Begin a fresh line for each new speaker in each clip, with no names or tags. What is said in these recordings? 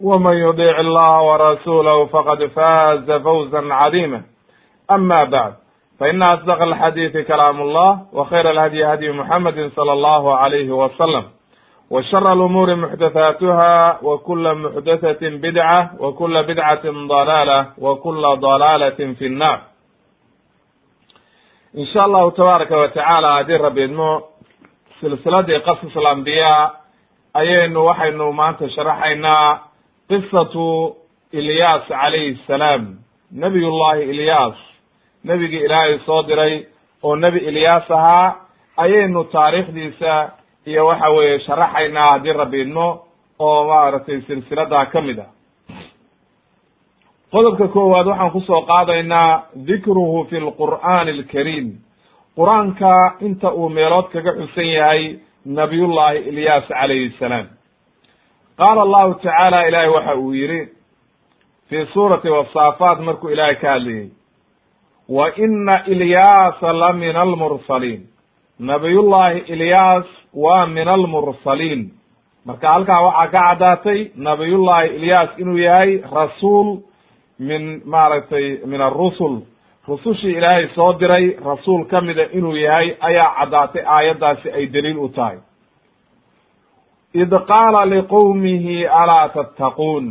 ومن يطيع الله ورسوله فقد فاز فوزا عظيما أما بعد فإن أصدق الحديث كلام الله وخير الهدي هدي محمد صلى الله عليه وسلم وشر الأمور محدثاتها وكل محدثة بدعة وكل بدعة ضلالة وكل ضلالة في النار in sha allahu tabaaraka wa tacaala haddii rabi idmo silsiladii qasas alambiyaa ayaynu waxaynu maanta sharaxaynaa qisatu ilyaas calayhi salaam. Nabiyullahi ilyaas nebigii ilaahay soo diray oo nebi ilyaas ahaa ayaynu taariikhdiisa iyo waxa weeye sharaxaynaa haddii rabi idmo oo maaragtay silsiladaa ka mid ah. Qodobka koowaad waxaan ku soo qaadaynaa dikruhu fi lqur'aani alkariim qur'aanka inta uu meelood kaga xusan yahay nabiyullahi ilyaas calayhi salaam qaala allahu tacaala ilaahay waxa uu yidhi fii suurati wasaafaat markuu ilaahay ka hadlayay wa ina ilyaasa la min almursaliin. Nabiyullahi ilyaas waa min almursaliin. Marka halkaa waxaa ka caddaatay nabiyullahi ilyaas inuu yahay rasuul min maaragtay min arusul rusushii ilaahay soo diray rasuul ka mida inuu yahay ayaa caddaatay aayaddaasi ay daliil u tahay id qaala liqowmihi alaa tattaquun?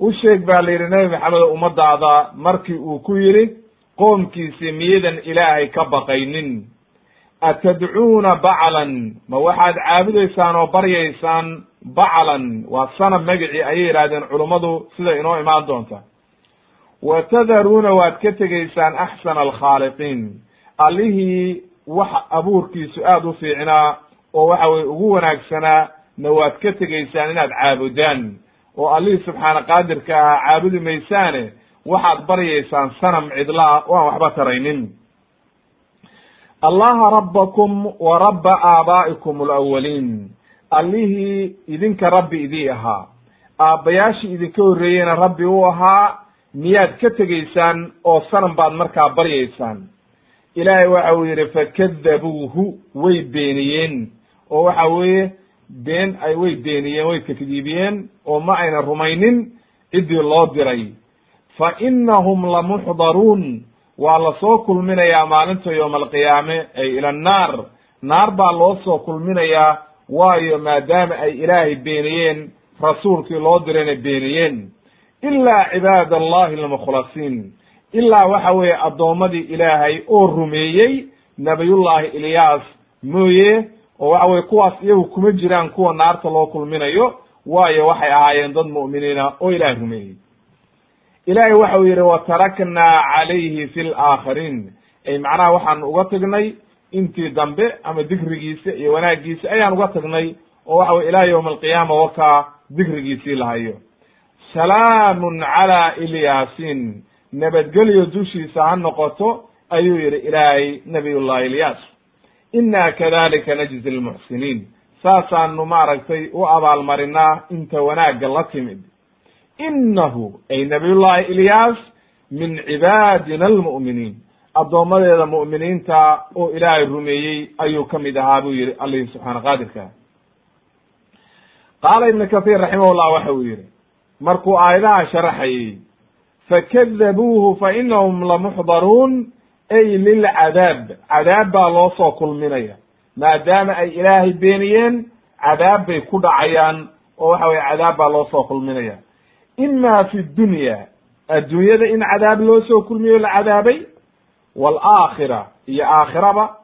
U sheeg baa la yidhi nebi maxamedo ummadaada markii uu ku yidhi qoomkiisii miyadan ilaahay ka baqaynin. Atadcuuna baclan? Ma waxaad caabudaysaan oo baryaysaan baclan? Waa sanab magicii ayay yidhahdeen culummadu sida inoo imaan doonta. Wa tadaruuna waad ka tegaysaan axsana alkhaaliqiin. Allihii wax abuurkiisu aada u fiicnaa oo waxa weye ugu wanaagsanaa na waad ka tegaysaan inaad caabudaan? Oo allihii subxaana qaadirka ahaa caabudi maysaane waxaad baryaysaan sanam cidlaa oo aan waxba taraynin. Allaha rabbakum wa rabba aabaa'ikum alawaliin allihii idinka rabbi idii ahaa. Aabbayaashii idinka horreeyeyna rabbi u ahaa miyaad ka tegaysaan oo sanam baad markaa baryaysaan. Ilaahay waxa uu yidhi fakadabuuhu way beeniyeen. Oo waxa weeye been ay way beeniyeen way takdiibiyeen oo ma ayna rumaynin ciddii loo diray. Fa innahum lamuxdaruun waa la soo kulminayaa maalinta yowma alqiyaame ay ila annaar naar baa loo soo kulminayaa waayo maadaama ay ilaahay beeniyeen rasuulkii loo dirayna beeniyeen. Ilaa cibaad allahi almukhlasiin. Ilaa waxa weeye addoommadii ilaahay oo rumeeyey nabiyullahi ilyaas mooye oo waxa weye kuwaas iyagu kuma jiraan kuwa naarta loo kulminayo waayo waxay ahaayeen dad mu'miniina oo ilaah rumeeyey. Ilaahay waxa uu yidhi wataraknaa calayhi fi laakhariin ay macnaha waxaan uga tagnay intii dambe ama dikrigiisa iyo wanaagiisa ayaan uga tagnay oo waxa weye ilaa yowma alqiyaama wakaa dikrigiisii lahayo. Salaamun calaa ilyaasin. Nabadgelyo dushiisa ha noqoto ayuu yidhi ilaahay nabiyullahi ilyaas inna kadalika najzi lmuxsiniin saasaanu maaragtay u abaalmarinaa inta wanaagga la timid innahu ay nabiyullahi ilyaas min cibaadina almu'miniin addoommadeeda mu'miniinta oo ilaahay rumeeyey ayuu ka mid ahaa buu yihi allihi subxaana qaadirka qaala ibnu kahiir raximahullah waxa uu yihi markuu aayadaha sharaxayey fakadabuuhu fa inahum lamuxdaruun ay lilcadaab cadaab baa loo soo kulminaya. Maadaama ay ilaahay beeniyeen cadaab bay ku dhacayaan oo waxa weye cadaab baa loo soo kulminaya. Ima fi dunya adduunyada in cadaab loo soo kulmiyo la cadaabay waalaakhira iyo aakhiraba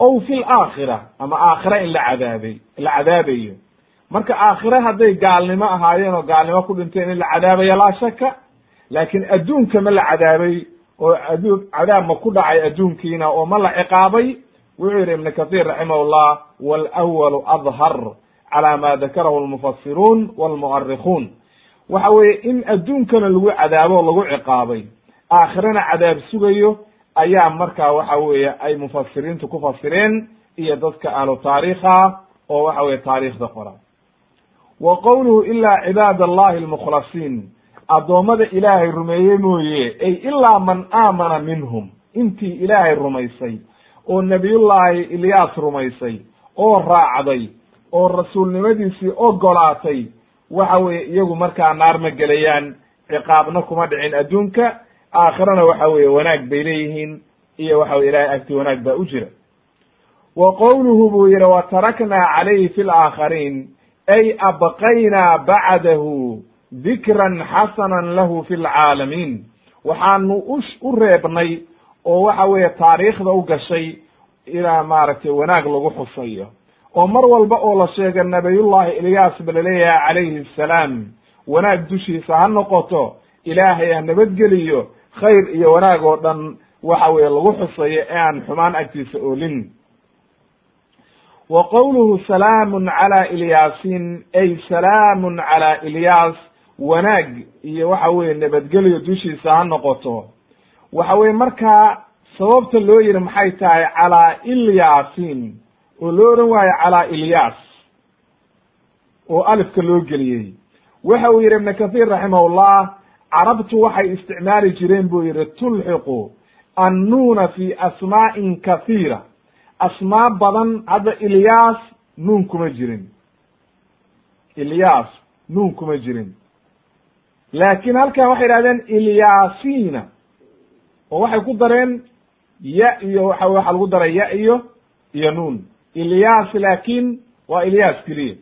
ow fi laakhira ama aakhira in la cadaabay la cadaabayo marka aakhire hadday gaalnimo ahaayeen oo gaalnimo ku dhinteen in la cadaabayo laa shaka laakiin adduunka ma la cadaabay oo adduun cadaab ma ku dhacay adduunkiina oo ma la ciqaabay? Wuxuu yidhi ibnu kahiir raximahullah walawalu adhar cala ma dakarahu lmufasiruun walmu'arikuun waxa weeye in adduunkana lagu cadaabo o lagu ciqaabay aakhirana cadaab sugayo ayaa markaa waxa weeye ay mufasiriintu ku fasireen iyo dadka ahlu taariikha oo waxa weye taariikhda qora wa qowluhu ilaa cibaad allahi almukhlasiin addoommada ilaahay rumeeye mooye ay ilaa man aamana minhum intii ilaahay rumaysay oo nebiyullaahi ilyaas rumaysay oo raacday oo rasuulnimadiisii ogolaatay waxa weeye iyagu markaa naar ma gelayaan ciqaabna kuma dhicin adduunka aakhirana waxa weeye wanaag bay leeyihiin iyo waxa weye ilahay agti wanaag baa u jira. Wa qowluhu buu yihi wa taraknaa calayhi fi laakhariin ay abqaynaa bacdahu dikran xasanan lahu fi lcaalamiin waxaanu u u reebnay oo waxa weeye taariikhda u gashay ilaa maaragtay wanaag lagu xusayo. Oo mar walba oo la sheega nabiyullahi ilyaas ba la leeyahay calayhi assalaam wanaag dushiisa ha noqoto ilaahay ha nabadgeliyo khayr iyo wanaag oo dhan waxa weeye lagu xusayo ee aan xumaan agtiisa oolin. Wa qowluhu salaamun cala ilyaasin ay salaamun cala ilyaas wanaag iyo waxa weye nabadgelyo dushiisa ha noqoto. Waxa weye markaa sababta loo yihi maxay tahay calaa ilyaasin oo loo odhan waayo calaa ilyaas oo alifka loo geliyey. Waxa uu yihi ibn kahiir raximahullah carabtu waxay isticmaali jireen buu yihi tulxiqu annuuna fi asmaa'in kahiira asmaa badan hadda ilyaas nuun kuma jirin. Ilyaas nuun kuma jirin laakin halkan waxay idhahdeen ilyaasina oo waxay ku dareen ya iyo waxa waxa lagu daray ya iyo iyo nuun. Ilyaas laakin waa ilyaas keliya.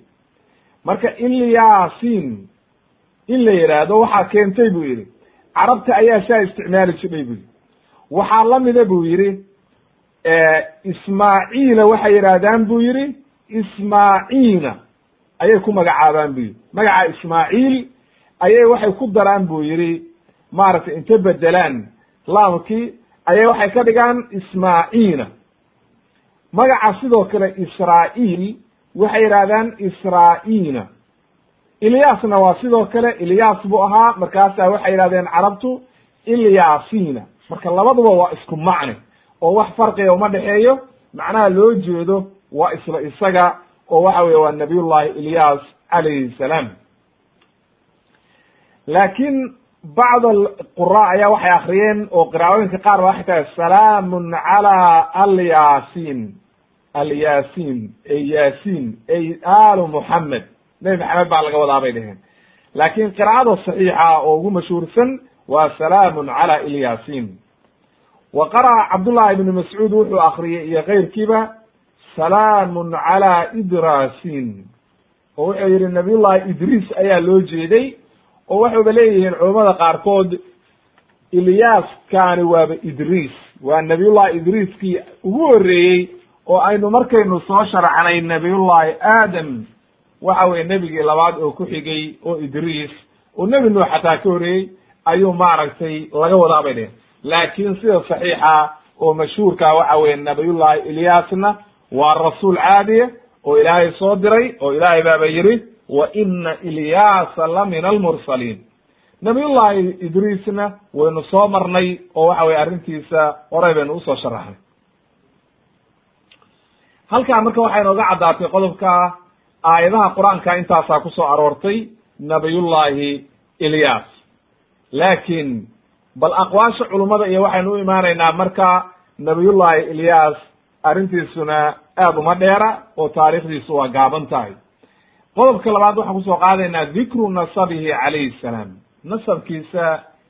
Marka ilyasin in la yidhaahdo waxaa keentay buu yidhi carabta ayaa saa isticmaali jidhay buu yidhi. Waxaa lamida buu yidhi ismaaciila waxay yidhaahdaan buu yidhi ismaaciina ayay ku magacaabaan buu yidhi. Magaca ismaaciil ayay waxay ku daraan buu yidhi maaragtay inta bedelaan laamkii ayay waxay ka dhigaan ismaaciina magaca sidoo kale israa'iil waxay yidhahdaan israa'iina ilyaasna waa sidoo kale ilyaas buu ahaa markaasaa waxay yidhahdeen carabtu ilyaasina marka labaduba waa isku macne oo wax farqiga uma dhexeeyo macnaha loo jeedo waa isla isaga oo waxa weye waa nabiyullahi ilyaas calayhi salaam laakiin bacd alqura ayaa waxay akriyeen oo qiraa'ooyinka qaar ba waxay tahay salaamun cala alyasin alyasin ay yasin ay alu muxamed nebi maxamed baa laga wadaa bay dheheen laakiin qiraa'ada saxiixa oo ugu mashhuursan waa salaamun cala ilyasin wa qara'a cabdullahi ibnu mascuud wuxuu akriyey iyo keyrkiiba salaamun cala idrasin. Oo wuxuu yihi nabiyullahi idriis ayaa loo jeeday oo waxayba leeyihiin culammada qaarkood ilyaaskani waaba idriis. Waa nabiyullahi idriiskii ugu horreeyey oo aynu markaynu soo sharxnay nabiyullahi aadam. Waxa weye nebigii labaad oo ku xigay oo idriis oo nebi nuux xataa ka horreeyey ayuu maaragtay laga wadaa bay dhehen laakiin sida saxiixa oo mashhuurka waxa weye nabiyullahi ilyaasna waa rasuul caadiya oo ilaahay soo diray oo ilaahay baaba yidhi wa ina ilyaasa la min almursaliin nabiyullahi idriisna waynu soo marnay oo waxa weye arrintiisa horey baynu u soo sharaxnay halkaa marka waxay nooga caddaatay qodobka aayadaha qur'aanka intaasaa ku soo aroortay nabiyullahi ilyas laakiin bal aqwaasha culummada iyo waxaynu u imaanaynaa marka nabiyullahi ilyas arrintiisuna aad uma dheera oo taariikhdiisu waa gaaban tahay qodobka labaad waxaan ku soo qaadaynaa dikru nasabihi calayhi salaam. Nasabkiisa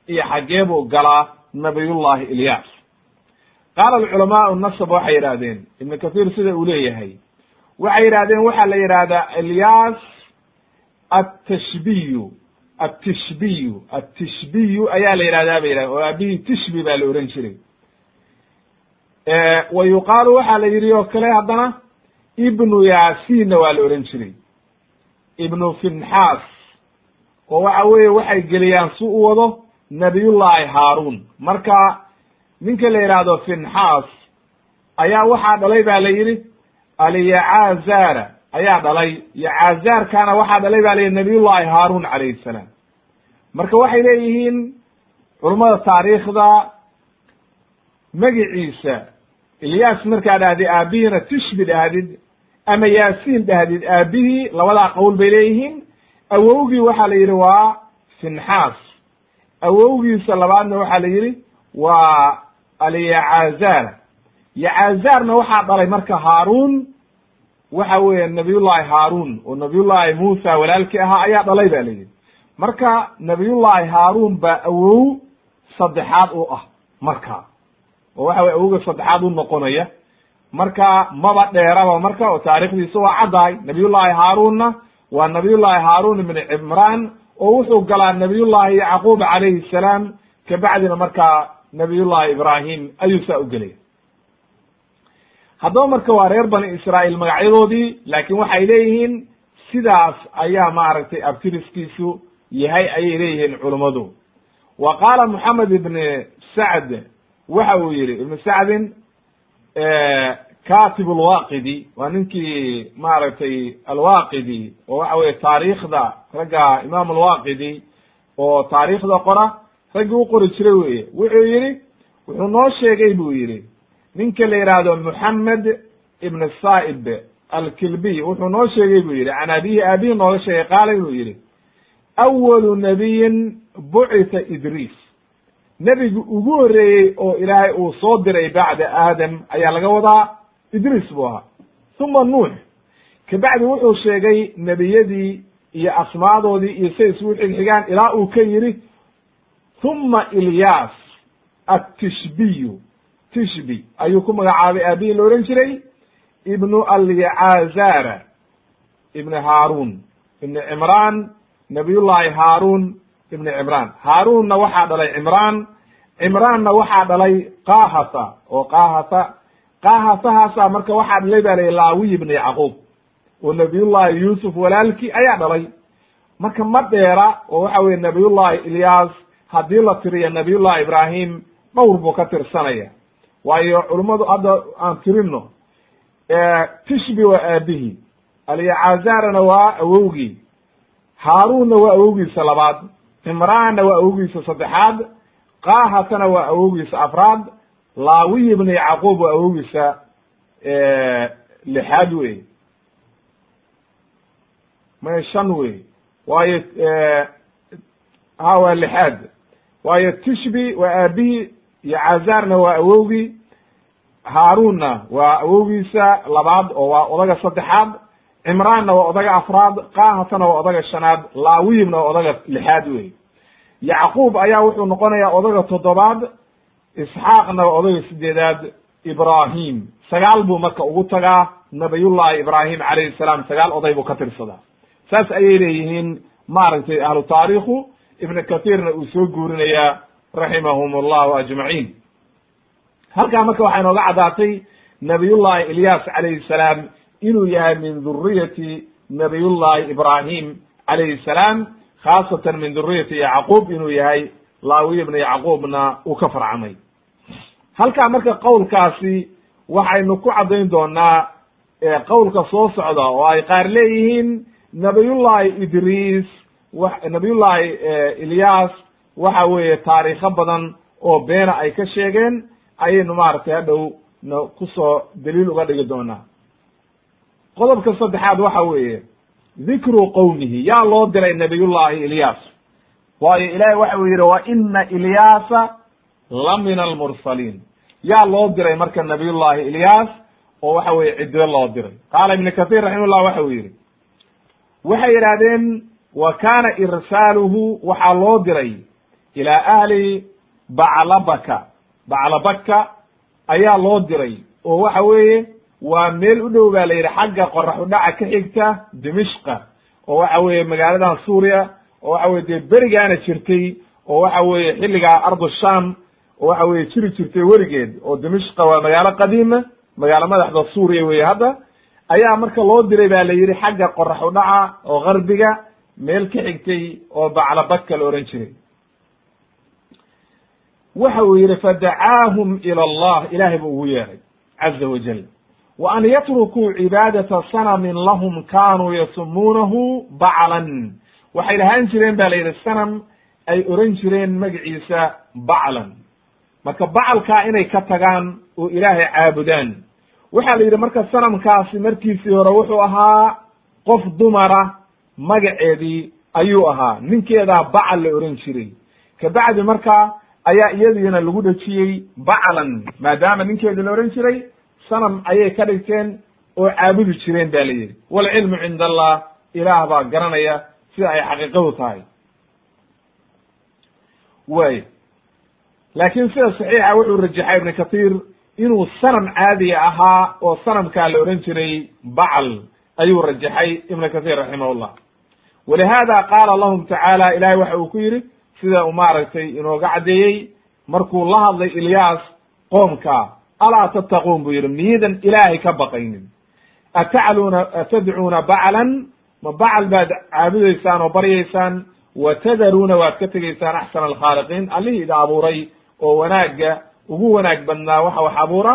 iyo xaggee buu galaa nabiyullahi ilyas qaala alculamaau nasab waxay yidhahdeen ibnu kathiir sida uu leeyahay waxay yidhahdeen waxaa la yidhahdaa ilyas atashbiyu atishbiyu atishbiyu ayaa la yidhahdaa ba yidhahda oo aabihii tishbi baa la ohan jiray. Wa waxaa la yidhi oo kale haddana ibnu yaasiinna waa la ohan jiray ibnu finxaas. Oo waxa weeye waxay geliyaan si u wado nabiyullahi haaruun. Marka ninka la yidhaahdo finxaas ayaa waxaa dhalay ba la yidhi alyacaazara ayaa dhalay. Yacaazarkana waxaa dhalay ba la yidhi nabiyullahi haaruun calayhi salaam. Marka waxay leeyihiin culummada taariikhda magiciisa ilyas markaa dhahdid aabihiina tishbi dhahdid ama yaasiin dhahdid aabihii labadaa qowl bay leeyihiin. Awowgii waxaa la yidhi waa finxaas. Awowgiisa labaadna waxaa la yidhi waa alyacaazara yacaazarna waxaa dhalay marka haaruun. Waxa weeye nabiyullahi haaruun oo nabiyullahi muusa walaalkii ahaa ayaa dhalay ba la yidhi. Marka nabiyullahi haaruun baa awow saddexaad u ah marka. Oo waxa weye awowga saddexaad u noqonaya marka maba dheeraba marka oo taarikhdiisa waa caddahay nabiyullahi haaruunna waa nabiyullahi haaruun ibni cimraan oo wuxuu galaa nabiyullahi yacquub calayhi salaam kabacdina markaa nabiyullahi ibrahim ayuu saa u gelaya haddaba marka waa reer bani israa'iil magacyadoodii laakiin waxay leeyihiin sidaas ayaa maaragtay abtiriskiisu yahay ayay leeyihiin culummadu wa qaala moxamed ibni sacd waxa uu yihi ibnu sacdin katib alwaqidi waa ninkii maaragtay alwaqidi oo waxa weye taariikhda ragga imaam alwaqidi oo taariikhda qora raggii u qori jiray weye wuxuu yihi wuxuu noo sheegay buu yihi ninka la yidhaahdo moxamed ibn sa'ib alkilbiy wuxuu noo sheegay buu yihi can abihi aabihi nooga sheegay qaala inuu yihi awalu nabiyin bucita idriis nebigi ugu horreeyey oo ilaahay uu soo diray bacda aadam ayaa laga wadaa idriis buu ahaa. Uma nuux. Kabacdi wuxuu sheegay nebiyadii iyo asmaadoodii iyo say isugu xigxigaan ilaa uu ka yidhi uma ilyas attishbiyu. Tishbi ayuu ku magacaabay aabihii la odhan jiray ibnu alyacaazara ibni haaruun ibni cimraan nabiyullahi haaruun ibni cimraan haaruunna waxaa dhalay cimraan cimraanna waxaa dhalay kahata oo kahata kahatahaasa marka waxaa dhalay ba la laawiy ibni yacquub. Oo nabiyullahi yuusuf walaalkii ayaa dhalay. Marka ma dheera oo waxa weye nabiyullahi ilyas haddii la tiriyo nabiyullahi ibrahim dhowr buu ka tirsanaya. Waayo culummadu hadda aan tirino tishbi waa aabihii alyacaazarana waa awowgii. Haaruunna waa awowgiisa labaad cimraanna waa awowgiisa saddexaad kahatana waa awowgiisa afraad laawiy ibni yacquub waa awowgiisa lixaad wey may shan wey waayo ha waa lixaad. Waayo tishbi waa aabihii yacaazarna waa awowgii. Haaruunna waa awowgiisa labaad oo waa odaga saddexaad cimraanna waa odaga afraad kahatana waa odaga shanaad laawiyibna waa odaga lixaad wey yacquub ayaa wuxuu noqonayaa odaga toddobaad isxaaqna waa odaga sideedaad ibrahim sagaal buu marka ugu tagaa nabiyullahi ibrahim calayhi salaam sagaal oday buu ka tirsadaa. Saas ayay leeyihiin maaragtay ahlu taariikhu ibn kathirna uu soo guurinayaa raximahum allahu ajmaciin. Halkaa marka waxaa inooga caddaatay nabiyullahi ilyas calayhi salaam inuu yahay min duriyati nabiyullahi ibrahim calayhi salaam khaasatan min duriyati yacquub inuu yahay laawiy ibna yacquubna uu ka farcamay. Halkaa marka qowlkaasi waxaynu ku caddayn doonaa qowlka soo socda oo ay qaar leeyihiin nabiyullahi idriis nabiyullahi ilyas waxa weeye taariikho badan oo beena ay ka sheegeen ayaynu maaragtay hadhow na ku soo daliil uga dhigi doonaa qodobka saddexaad waxa weeye dikru qowmihi yaa loo diray nabiyullahi ilyas waayo ilahi waxa uu yidhi wa ina ilyasa la min almursaliin yaa loo diray marka nabiyullahi ilyas oo waxa weye ciddo loo diray qaala ibnu kathir raximahullah waxa uu yidhi waxay yidhahdeen wa kana irsaaluhu waxaa loo diray ilaa ahli baclabaka. Baclabaka ayaa loo diray oo waxa weeye waa meel u dhow ba la yidhi xagga qorax udhaca ka xigta dimishqa oo waxa weeye magaaladan suuriya oo waxa weye dee berigaana jirtay oo waxa weeye xilligaa ardu sham oo waxa weye jiri jirtay weligeed oo dimishqa waa magaalo qadiima magaalo madaxda suuriya weye hadda ayaa marka loo diray ba la yidhi xagga qorax u dhaca oo garbiga meel ka xigtay oo baclabaka la ohan jiray. Waxa uu yidhi fadacaahum ila allah ilahay buu ugu yeeray caza wajal wa an yatrukuu cibaadata sanamin lahum kanuu yasumuunahu baclan. Waxay lahaan jireen ba la yidhi sanam ay oran jireen magaciisa baclan. Marka bacalkaa inay ka tagaan oo ilaahay caabudaan. Waxaa la yidhi marka sanamkaasi markiisii hore wuxuu ahaa qof dumara magaceedii ayuu ahaa. Ninkeedaa bacal la oran jiray. Kabacdi marka ayaa iyadiina lagu dhejiyey baclan maadaama ninkeedii la ohan jiray sanam ayay ka dhigteen oo caabudi jireen ba la yidhi. Walcilmu cinda allah ilaah baa garanaya sida ay xaqiiqadu tahay. Way. Laakiin sida saxiixa wuxuu rajaxay ibnu kahiir inuu sanam caadiya ahaa oo sanamkaa la ohan jiray bacal ayuu rajaxay ibnu kahiir raximahullah. Walihada qaala lahum tacaala ilahay waxa uu ku yidhi sida uu maaragtay inooga caddeeyey markuu la hadlay ilyaas qoomka alaa tattaquun buu yidhi miyidan ilaahay ka baqaynin. Atacluuna atadcuuna baclan? Ma bacal baad caabudaysaan oo baryaysaan? Wa tadaruuna waad ka tegaysaan axsana alkhaaliqiin? Allihii ida abuuray oo wanaagga ugu wanaag badnaa waxa wax abuura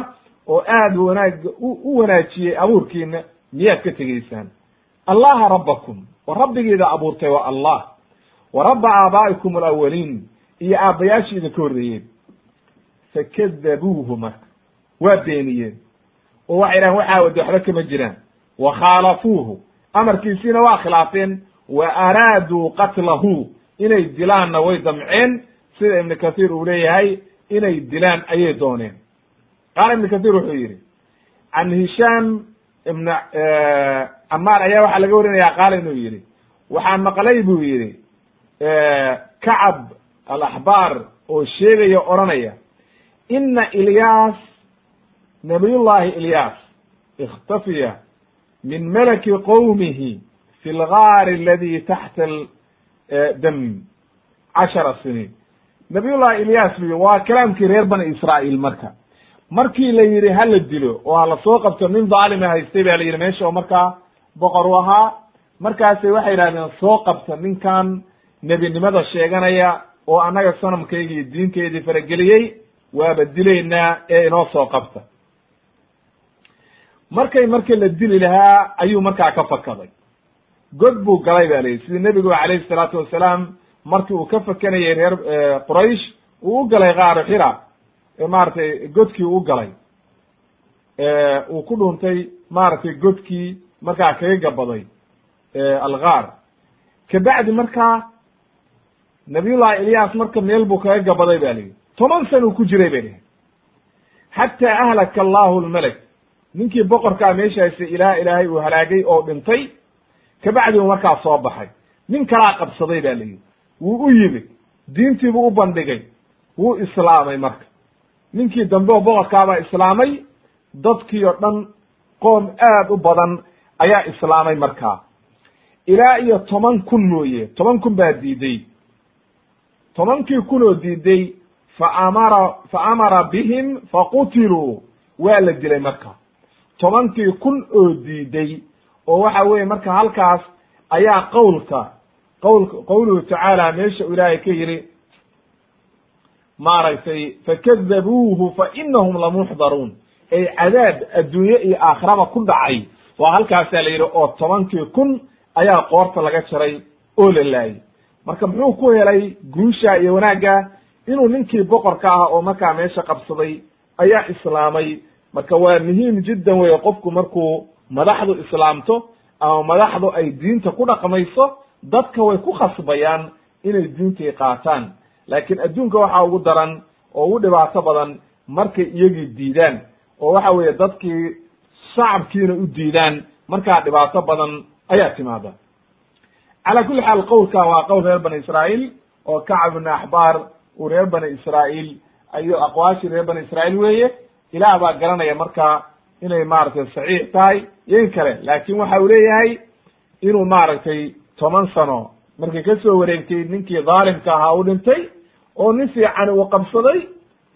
oo aad wanaagga u wanaajiyey abuurkiina miyaad ka tegaysaan. Allaha rabbakum wa rabbigiida abuurtay waa allah. Wa rabba aabaa'ikum alawaliin iyo aabbayaashii idinka horreeyeen. Fakadabuuhu marka waa beeniyeen. Oo waxay dhahen waxaa wade waxba kama jiraan. Wa khaalafuuhu amarkiisiina waa khilaafeen. Wa araaduu qatlahu. Inay dilaanna way damceen. Sida ibnu kathiir uu leeyahay inay dilaan ayay dooneen. Qaala ibnu kathiir wuxuu yidhi can hishaam ibn camaar ayaa waxaa laga warinaya qaala inuu yidhi. Waxaa maqlay buu yidhi kacab alaxbaar oo sheegaya odhanaya ina ilyaas nabiyullahi ilyaas ikhtafiya min malaki qowmihi fi lgaari aladi taxta dam cashara siniin nabiyullahi ilyaas bu waa kalaamkii reer bani israa'iil marka. Markii la yidhi ha la dilo oo ha la soo qabto nin daalima haystay ba la yidhi meesha oo markaa boqor u ahaa. Markaasay waxay yidhahdeen soo qabta ninkan nebinimada sheeganaya oo annaga sanamkayga iyo farageliyey waaba dilaynaa ee inoo soo qabta markay marka la dili lahaa ayuu markaa ka fakaday god buu galay ba layihi sidii nebigu calayhi salaatu wasalaam markii uu ka fakanayay reer quraysh uu u galay kaaru xira. Maaragtay godkii u galay. Uu ku dhuuntay maaragtay godkii markaa kaga gabaday algaar kabacdi markaa nabiyullahi ilyas marka meel buu kaga gabaday ba lihi toban san uu ku jiray bay dheheen xataa ahlaka allahu lmelek ninkii boqorkaa meeshaasi ilaa ilaahay uu halaagay oo dhintay kabacdi uu markaa soo baxay. Nin kalaa qabsaday ba lihi wuu u yimid diintiibuu u bandhigay. Wuu islaamay marka. Ninkii dambe oo boqorkaabaa islaamay dadkii oo dhan qoom aad u badan ayaa islaamay markaa. Ilaa iyo toban kun mooye toban kun baa diiday. Tobankii kun oo diiday fa amara fa amara bihim faqutiluu waa la dilay marka tobankii kun oo diiday oo waxa weeye marka halkaas ayaa qowlka qowl qowluhu tacaala meesha u ilaahay ka yidhi maaragtay fakadabuuhu fa inahum lamuxdaruun ay cadaab adduunye iyo aakhiraba ku dhacay. Waa halkaasaa la yidhi oo tobankii kun ayaa qoorta laga jaray oo la laayay. Marka muxuu ku helay guusha iyo wanaagga inuu ninkii boqorka ah oo markaa meesha qabsaday ayaa islaamay marka waa muhiim jiddan weye qofku markuu madaxdu islaamto ama madaxdu ay diinta ku dhaqmayso dadka way ku khasbayaan inay diintii qaataan. Laakiin adduunka waxaa ugu daran oo ugu dhibaato badan markay iyagii diidaan oo waxa weeye dadkii shacabkiina u diidaan markaa dhibaato badan ayaa timaada cala kulli xaal qowlka waa qowl reer bani israa'iil oo kacab ibn axbaar uu reer bani israa'iil ayo aqwaashii reer bani israa'iil weeye ilaah baa garanaya marka inay maaragtay saxiix tahay iyo in kale. Laakin waxa uu leeyahay inuu maaragtay toban sano markay ka soo wareegtay ninkii dhaalimka ahaa u dhintay oo nin fiican uu qabsaday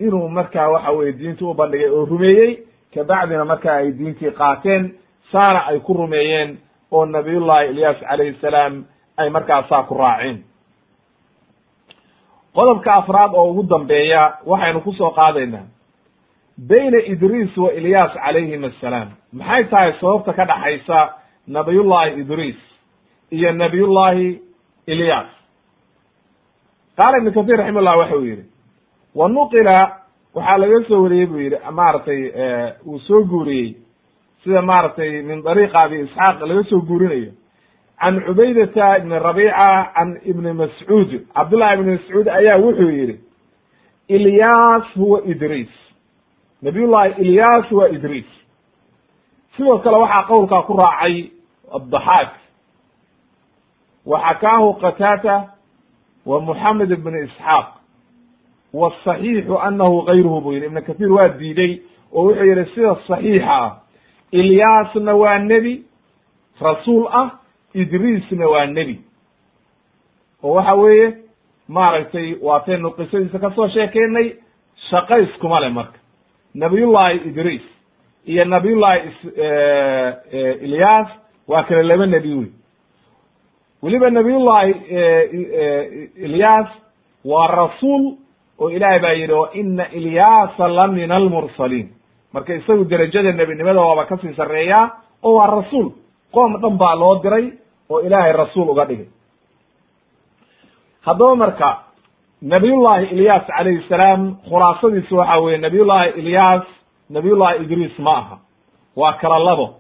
inuu markaa waxa weye diinta u bandhigay oo rumeeyey. Kabacdina marka ay diintii qaateen saana ay ku rumeeyeen oo nabiyullahi ilyaas calayhi salaam ay markaasaa ku raaceen. Qodobka afraad oo ugu dambeeya waxaynu ku soo qaadaynaa bayna idriis wa ilyaas calayhim assalaam maxay tahay sababta ka dhaxaysa nabiyullahi idriis iyo nabiyullahi ilyas? Qaala ibnu katir raximah llah waxa uu yihi wa nuqila waxaa laga soo wariyey buu yihi maaragtay uu soo guuriyey sida maaragtay min dariiqa abi isxaaq laga soo guurinayo. Can cubaydata ibni rabica can ibni mascuud. Cabdullahi ibni mascuud ayaa wuxuu yihi ilyas huwa idriis nabiyullahi ilyas waa idriis sidoo kale waxaa qowlkaa ku raacay addaxaak wa xakaahu qataata wa moxamed ibn isxaaq. Wsaxiixu anahu gayruhu buu yihi ibn kahiir waa diiday oo wuxuu yihi sida saxiixa ah. Ilyaasna waa nebi rasuul ah idriisna waa nebi. Oo waxa weeye maaragtay waataynu qisadiisa ka soo sheekeynay shaqayskuma le marka nabiyullahi idriis iyo nabiyullahi ilyas waa kale laba nebi wey weliba nabiyullahi ilyas waa rasuul oo ilaahay baa yidhi wa ina ilyaasa la min almursaliin marka isagu derajada nebinimada waaba ka sii sarreeyaa oo waa rasuul. Qoom dhan baa loo diray oo ilaahay rasuul uga dhigay. Haddaba marka nabiyullahi ilyas calayhi salaam khulaasadiisu waxa weye nabiyullahi ilyas nabiyullahi idriis ma aha. Waa kala labo.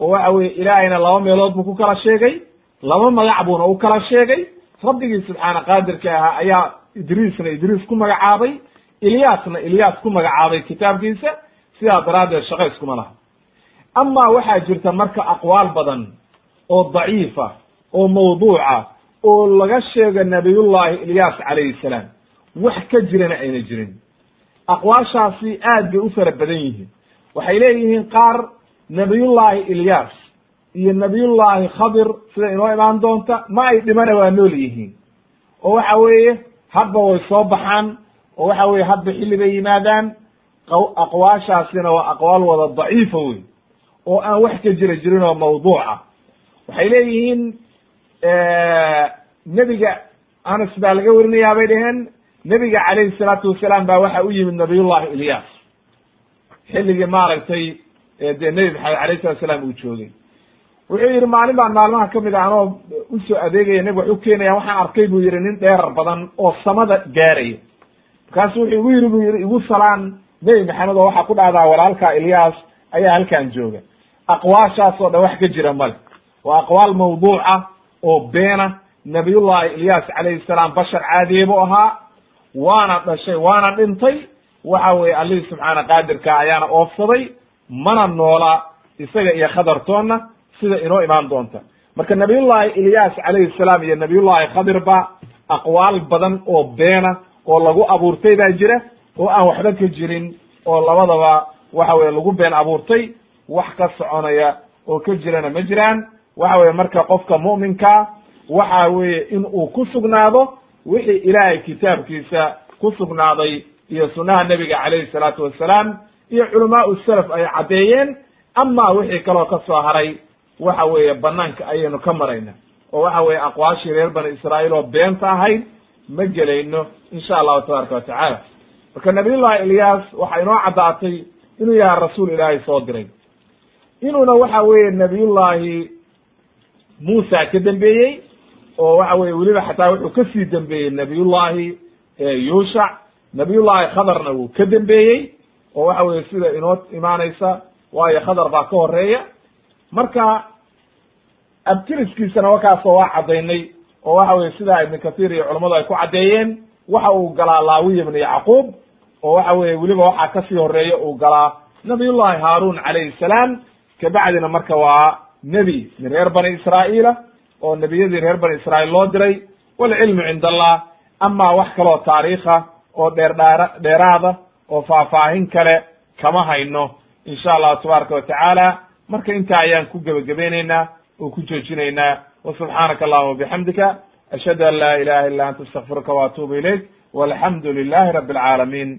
Oo waxa weye ilaahayna laba meelood buu ku kala sheegay laba magac buuna u kala sheegay. Rabbigii subxaana qaadirka ahaa ayaa idriisna idriis ku magacaabay ilyasna ilyas ku magacaabay kitaabkiisa sidaa daraaddeed shaqo iskuma laha. Amaa waxaa jirta marka aqwaal badan oo daciifa oo mawduuca oo laga sheego nabiyullahi ilyas calayhi salaam wax ka jirana ayna jirin. Aqwaashaasi aad bay u fara badan yihiin. Waxay leeyihiin qaar nabiyullahi ilyas iyo nabiyullahi khadir sida inoo imaan doonta ma ay dhimana waa nool yihiin. Oo waxa weeye hadba way soo baxaan oo waxa weye hadba xilli bay yimaadaan. Aqwaashaasina waa aqwaal wada daciifa wey oo aan wax ka jira jirin oo mawduuca. Waxay leeyihiin nebiga anas baa laga warinayaa bay dheheen nebiga calayhi salaatu wasalaam baa waxa u yimid nabiyullahi ilyas xilligii maaragtay dee nebi maxamed alayh salatu salaam uu joogay. Wuxuu yihi maalin baan maalmaha ka mid a anoo u soo adeegaya nebig wax u keenaya waxaan arkay buu yihi nin dheerar badan oo samada gaaraya. Markaasu wuxuu igu yiri buu yihi igu salaan nebi maxamed oo waxaa ku dhahdaa walaalka ilyas ayaa halkan jooga. Aqwaashaas oo dhan wax ka jira male. Waa aqwaal mawduuca oo beena nabiyullahi ilyas calayhi salaam bashar caadiye buu ahaa waana dhashay waana dhintay. Waxa weye allihii subxaana qaadirka ayaana oofsaday mana noola isaga iyo khadartoonna sida inoo imaan doonta. Marka nabiyullahi ilyas calayhi salaam iyo nabiyullahi khadirba aqwaal badan oo beena oo lagu abuurtay baa jira oo aan waxba ka jirin oo labadaba waxa weye lagu been abuurtay wax ka soconaya oo ka jirana ma jiraan waxa weye marka qofka mu'minka waxa weeye in uu ku sugnaado wixii ilaahay kitaabkiisa ku sugnaaday iyo sunnaha nebiga calayhi salaatu wassalaam iyo culamaau salaf ay caddeeyeen. Amaa wixii kaloo ka soo haray waxa weeye banaanka ayaynu ka marayna. Oo waxa weeye aqwaashii reer bani israa'iil oo beenta ahayd ma gelayno insha allahu tabaraka watacaala marka nabiyullahi ilyas waxaa inoo caddaatay inuu yahay rasuul ilaahay soo diray. Inuuna waxa weeye nabiyullahi muusa ka dambeeyey oo waxa weye weliba xataa wuxuu ka sii dambeeyey nabiyullahi yuushac nabiyullahi khadarna wuu ka dambeeyey oo waxa weye sida inoo imaanaysa waayo khadar baa ka horreeya marka abtiriskiisana wakaasoo waa caddaynay oo waxa weye sidaa ibn kathir iyo culammadu ay ku caddeeyeen waxa uu galaa laawiya ibnu yacquub oo waxa weye weliba waxaa ka sii horreeya uu galaa nabiyullahi haarun calayhi salaam. Kabacdina marka waa nebi min reer bani israa'iila oo nebiyadii reer bani israa'iil loo diray walcilmu cinda allah amaa wax kaloo taariikha oo dheerdhaara dheeraada oo faahfaahin kale kama hayno. Insha allahu tabaaraka watacaala marka intaa ayaan ku gebagabaynaynaa oo ku joojinaynaa wa subxaanaka allahuma bixamdika ashhadu an laa ilaha illa anta astakfiruka wa atuubu ilayk walxamdu lilahi rabi alcaalamiin